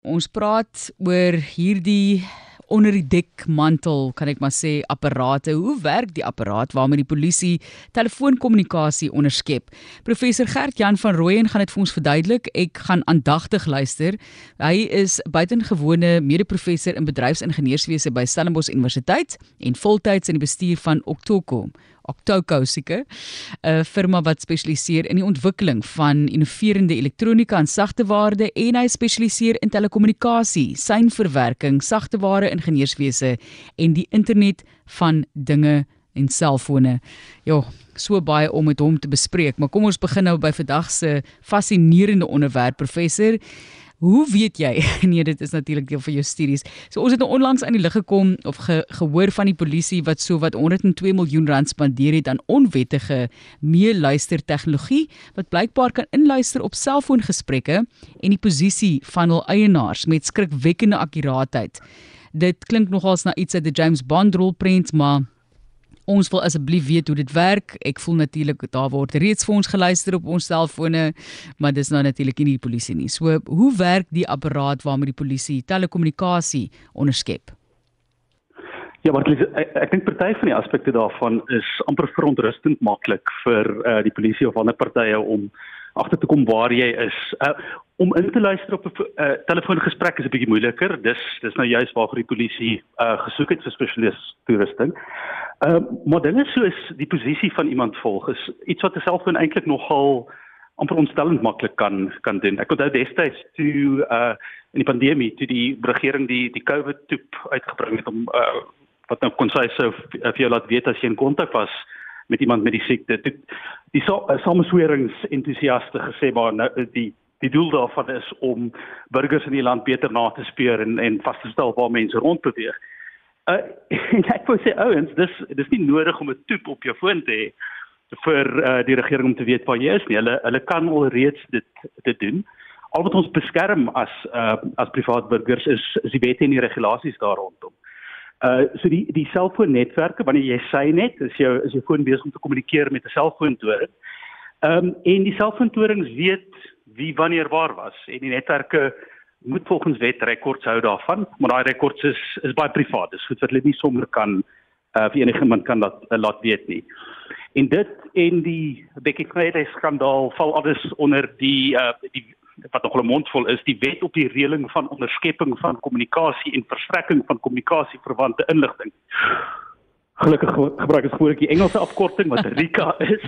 Ons praat oor hierdie onder die dekmantel, kan ek maar sê, apparate. Hoe werk die apparaat waarmee die polisie telefoonkommunikasie onderskep? Professor Gert Jan van Rooyen gaan dit vir ons verduidelik. Ek gaan aandagtig luister. Hy is buitengewone mede-professor in bedryfsingenieurswese by Stellenbosch Universiteit en voltyds in die bestuur van Octoco. Octoco seker 'n firma wat spesialiseer in die ontwikkeling van innoverende elektronika en sagteware en hy spesialiseer in telekommunikasie, seinverwerking, sagteware ingenieurswese en die internet van dinge en selfone. Ja, so baie om met hom te bespreek, maar kom ons begin nou by vandag se fascinerende onderwerp professor. Hoe weet jy? Nee, dit is natuurlik deel van jou studies. So ons het nou onlangs aan die lig gekom of ge, gehoor van die polisie wat so wat 102 miljoen rand spandeer het aan onwettige meeluister tegnologie wat blykbaar kan inluister op selfoongesprekke en die posisie van hul eienaars met skrikwekkende akkuraatheid. Dit klink nogals na iets uit 'n James Bond rolprent, maar Ons wil asseblief weet hoe dit werk. Ek voel natuurlik daar word reeds vir ons geluister op ons selfone, maar dis nou natuurlik nie die polisie nie. So, hoe werk die apparaat waarmee die polisie telekommunikasie onderskep? Ja, maar ek, ek dink party van die aspekte daarvan is amper verontrustend maklik vir uh, die polisie of ander partye om agter te kom waar jy is. Uh, om in te luister op 'n uh, telefoongesprek is 'n bietjie moeiliker. Dis dis nou juist waarvoor die polisie uh, gesoek het vir spesialiste toerusting. Uh, maar dinge soos die posisie van iemand volg is iets wat 'n selfoon eintlik nogal amper ontstellend maklik kan kan doen. Ek onthou destyds toe uh in die pandemie toe die regering die die COVID toep uitgebring het om uh wat nou kon sê so vir jou laat weet as jy in kontak was met iemand met die siekte. Die, die sameswerings entoesiaste gesê maar nou die die doel daarvan is om burgers in die land beter na te speur en en vas te stel waar mense rondbeweeg. Uh, en ek wou sê ouens, dis dis nie nodig om 'n toep op jou foon te hê vir uh, die regering om te weet waar jy is nie. Hulle hulle kan alreeds dit dit doen. Al wat ons beskerm as uh, as privaat burgers is is die wette en die regulasies daar rondom. Uh so die die selfoonnetwerke wanneer jy sy net is jou is jou foon besig om te kommunikeer met 'n selfoontoring. Ehm um, en die selfoontorings weet wie wanneer waar was en die netwerke moet volgens wet rekords hou daarvan, maar daai rekords is is baie privaat. Dis goed wat hulle nie sommer kan uh vir enige iemand kan laat uh, laat weet nie. En dit en die Becky Friday skandaal val alles onder die uh die wat nog 'n mondvol is, die wet op die reëling van onderskepping van kommunikasie en verstrekking van kommunikasie verwante inligting. Gelukkig gebruik ek gewoonlik die Engelse afkorting wat RICA is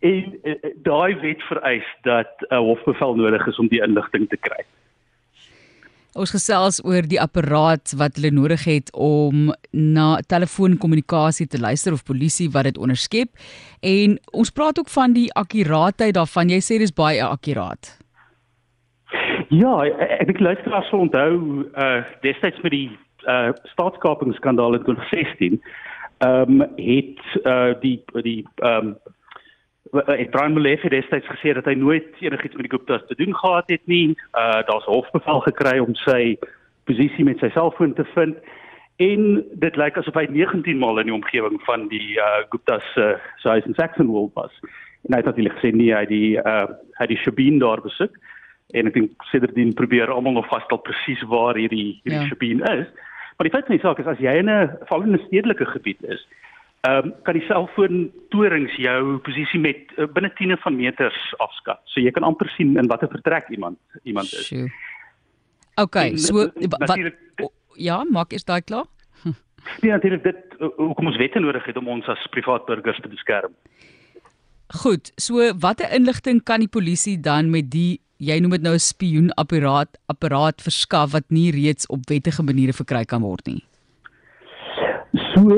en uh, daai wet vereis dat 'n uh, hofbevel nodig is om die inligting te kry. Ons gesels oor die apparaat wat hulle nodig het om na telefoonkommunikasie te luister of polisie wat dit onderskep en ons praat ook van die akkuraatheid daarvan. Jy sê dis baie akkuraat. Ja, ek dink luisteraars sal onthou uh destyds met die uh staatskapingsskandaal in 2016 ehm um, het uh die die ehm um, het Brian Molefe destyds gesê dat hy nooit enigiets met die Gupta's te doen gehad het nie. Uh daar's hofbevel gekry om sy posisie met sy selfoon te vind en dit lyk asof hy 19 maal in die omgewing van die uh Gupta's uh, se huis in Saxonwold was. En hy het natuurlik gesê nee, hy die uh hy die Shabin daar besoek en ek dink sedertdien probeer almal nog vasstel presies waar hierdie hierdie ja. Shabin is. Maar die feit van die saak is as jy in 'n val in 'n stedelike gebied is, ehm um, kan die selfoon torings jou posisie met uh, binne tiene van meters afskat. So jy kan amper sien in watter vertrek iemand iemand is. Sure. Okay, en, so wat ja, maak is daai klaar? Ja, natuurlik dit hoekom ons wette nodig het om ons as privaat burgers te beskerm. Goed, so watter inligting kan die polisie dan met die jy noem dit nou 'n spioenapparaat apparaat verskaf wat nie reeds op wettige maniere verkry kan word nie? So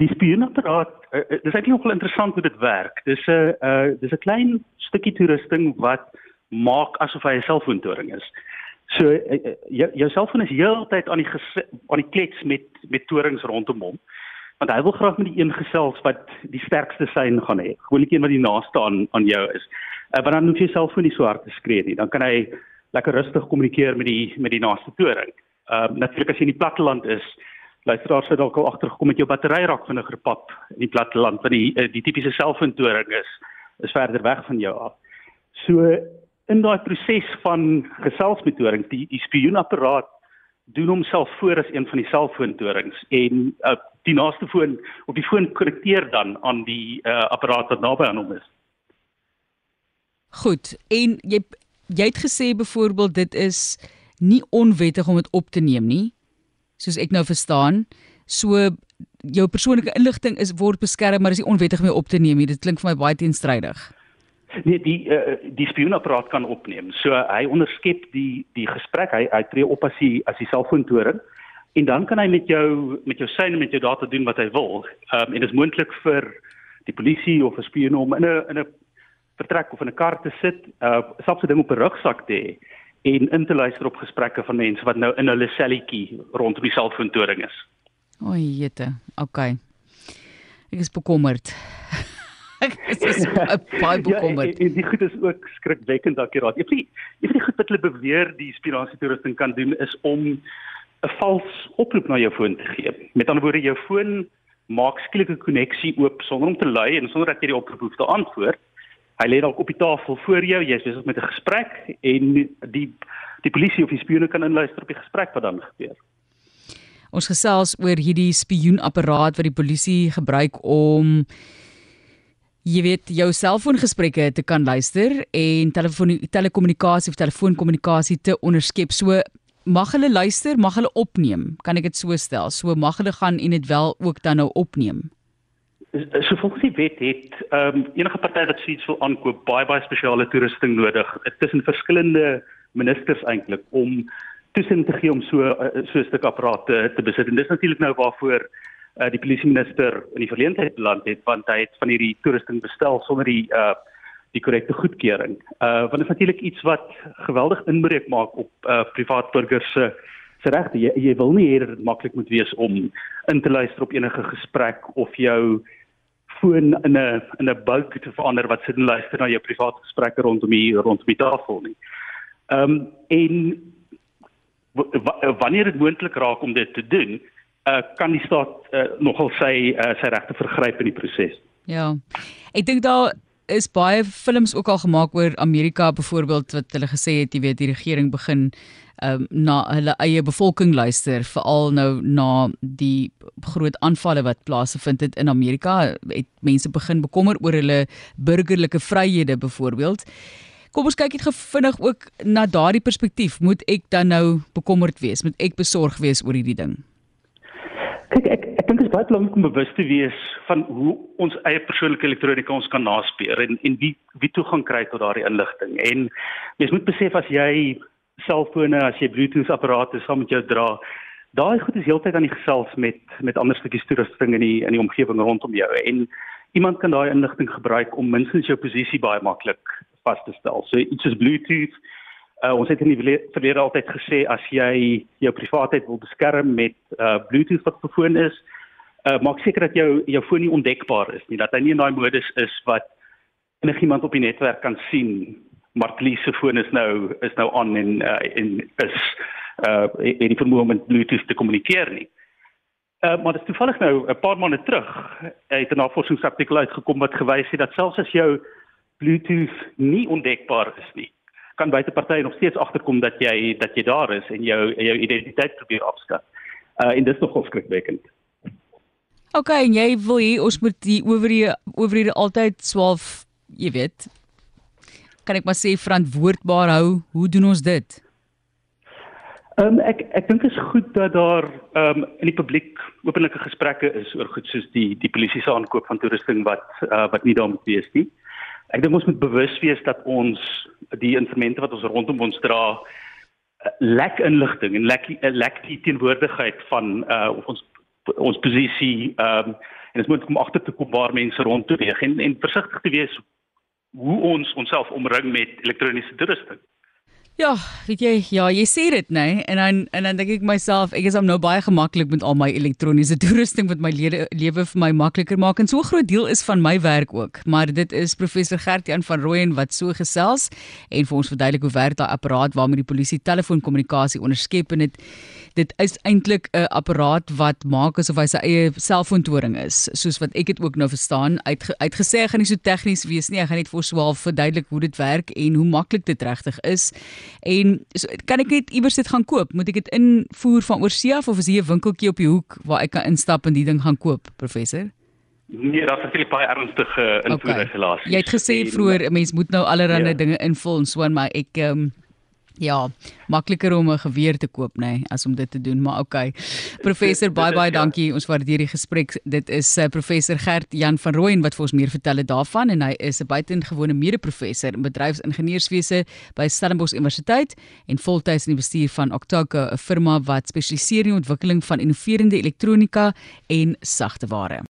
die spioenapparaat uh, dis eintlik nogal interessant hoe dit werk. Dis 'n uh, dis 'n klein stukkie toerusting wat maak asof hy 'n selfoontoring is. So uh, jou, jou selfoon is heeltyd aan die aan die klets met met torings rondom hom. Want hy wil graag met die een gesels wat die sterkste sein gaan hê. Gewoonlik een wat die naaste aan aan jou is. Uh, want dan hoef jy selfoon nie so hard te skree nie. Dan kan hy lekker rustig kommunikeer met die met die naaste toring. Ehm uh, natuurlik as jy in die platteland is, luisteraars het dalk al agtergekom met jou battery raak vinniger pap in die platteland want die eh, die tipiese selfoontoring is is verder weg van jou af. So in daai proses van geselsmetoding die die spioenapparaat doen homself voor as een van die selfoontorings en uh, die naaste foon op die foon konnekteer dan aan die uh, apparaat wat naby aan hom is. Goed. En jy jy het gesê byvoorbeeld dit is nie onwettig om dit op te neem nie. Soos ek nou verstaan, so jou persoonlike inligting is word beskerm, maar is nie onwettig om op te neem nie. Dit klink vir my baie teenstrydig. Nee, die uh, die spioenapparaat kan opneem. So hy onderskep die die gesprek. Hy hy tree op as die as die selfoontoring en dan kan hy met jou met jou sein en met jou data doen wat hy wil. Ehm um, en dit is moontlik vir die polisie of 'n spioen om in 'n in 'n vertrek of in 'n kar te sit, uh selfs 'n ding op 'n rugsak te hê en in te luister op gesprekke van mense wat nou in hulle selletjie rondom die selfoontoring is. O, jette. OK. Ek is bekommerd. ek is baie bekommerd. Ja, en, en die goed is ook skrikwekkend akuraat. Ek sê, ek sê goed wat hulle beweer die spionasietoerusting kan doen is om 'n vals oproep na jou foon te gee. Met ander woorde, jou foon maak skielik 'n koneksie oop sonder om te lui en sonder dat jy die oproep hoef te antwoord hy lê dalk op die tafel voor jou, jy's besig met 'n gesprek en die die polisie of die spioene kan inluister op die gesprek wat dan gebeur. Ons gesels oor hierdie spioenapparaat wat die polisie gebruik om jy weet jou selfoongesprekke te kan luister en telefoon telekommunikasie of telefoonkommunikasie te onderskep. So mag hulle luister, mag hulle opneem, kan ek dit so stel. So mag hulle gaan en dit wel ook dan nou opneem so volgens die wet het ehm um, enige party wat suits wil aankoop baie baie spesiale toerusting nodig tussen verskillende ministers eintlik om toestemming te gee om so eh, so 'n stuk apparaat te, besit en dis natuurlik nou waarvoor uh, die polisie minister in die verleentheid beland het want hy het van hierdie toerusting bestel sonder die uh die korrekte goedkeuring. Uh want dit is natuurlik iets wat geweldig inbreuk maak op uh privaat burgers se se regte. Jy, jy wil nie hê dit maklik moet wees om in te luister op enige gesprek of jou foon in 'n in 'n bulk te verander wat sit en luister na jou private gesprekke rondom hier rondom die tafel nie. Ehm um, en wanneer dit moontlik raak om dit te doen, uh, kan die staat uh, nogal sy uh, sy regte vergryp in die proses. Ja. Ek dink daar is baie films ook al gemaak oor Amerika byvoorbeeld wat hulle gesê het jy weet die regering begin um, na hulle eie bevolking luister veral nou na die groot aanvalle wat plaasgevind het in Amerika het mense begin bekommer oor hulle burgerlike vryhede byvoorbeeld kom ons kyk net gevinnig ook na daardie perspektief. Moet ek dan nou bekommerd wees? Moet ek besorg wees oor hierdie ding kyk ek ek dink dit is baie belangrik om bewus te wees van hoe ons eie persoonlike elektronika ons kan naspeur en en wie wie toegang kry tot daardie inligting en jy moet besef as jy selfone as jy Bluetooth apparate saam met jou dra. Daai goed is heeltyd aan die gesels met met ander stukkies toerusting in die in die omgewing rondom jou en iemand kan daai inligting gebruik om minstens jou posisie baie maklik vas te stel. So iets soos Bluetooth Uh, ons het in die verlede altyd gesê as jy jou privaatheid wil beskerm met uh, Bluetooth wat verfoon is, uh, maak seker dat jou jou foon nie ontdekbaar is nie, dat hy nie in daai modus is wat enigiemand op die netwerk kan sien Martlie se foon is nou is nou aan en uh, en is uh en die vermoë om met Bluetooth te kommunikeer nie. Uh maar dit is toevallig nou 'n paar maande terug het 'n navorsingsartikel uitgekom wat gewys het dat selfs as jou Bluetooth nie ontdekbaar is nie, kan buitepartye nog steeds agterkom dat jy dat jy daar is en jou jou identiteit probeer afskat. Uh en dis nogal skrikwekkend. OK, en jy wil hier ons moet die owerhede owerhede altyd swaalf, jy weet, kan ek maar sê verantwoordbaar hou. Hoe doen ons dit? Ehm um, ek ek dink dit is goed dat daar ehm um, in die publiek openlike gesprekke is oor goed soos die die polisie se aankoop van toerusting wat uh, wat nie daar moet wees nie. Ek dink ons moet bewus wees dat ons die instrumente wat ons rondom ons dra uh, lek inligting en lek lek die teenwoordigheid van uh, ons ons posisie ehm um, en dit moet kom agter te kom waar mense rondbeweeg en en versigtig te wees hoe ons onsself omring met elektroniese toerusting. Ja, weet jy, ja, jy sê dit nê nee? en dan en dan dink ek myself, ek is hom nou baie gemaklik met al my elektroniese toerusting wat my lewe lewe vir my makliker maak en so 'n groot deel is van my werk ook. Maar dit is professor Gert-Jan van Rooyen wat so gesels en vir ons verduidelik hoe werk daai apparaat waarmee die polisie telefoonkommunikasie onderskep en dit dit is eintlik 'n apparaat wat maak asof hy sy eie selfoontoring is, soos wat ek dit ook nou verstaan. Uit uitgesê hy gaan nie so tegnies wees nie. Hy gaan net vir swaal verduidelik hoe dit werk en hoe maklik dit regtig is. En so, kan ek net iewers dit gaan koop? Moet ek dit invoer van oorsee af of is hier 'n winkeltjie op die hoek waar ek kan instap en die ding gaan koop, professor? Nee, dat is natuurlijk baie ernstige invoerregulasies. Okay. Jy het gesê vroeër 'n mens moet nou allerlei ja. dinge invul en so maar ek ehm um, Ja, makliker om 'n geweer te koop, nê, nee, as om dit te doen, maar okay. Professor, baie baie ja. dankie. Ons waardeer die gesprek. Dit is uh, professor Gert Jan van Rooyen wat vir ons meer vertel het daarvan en hy is 'n buitengewone mede-professor in bedryfsingenieurswese by Stellenbosch Universiteit en voltyds in die bestuur van Octaco, 'n firma wat spesialiseer in die ontwikkeling van innoverende elektronika en sagteware.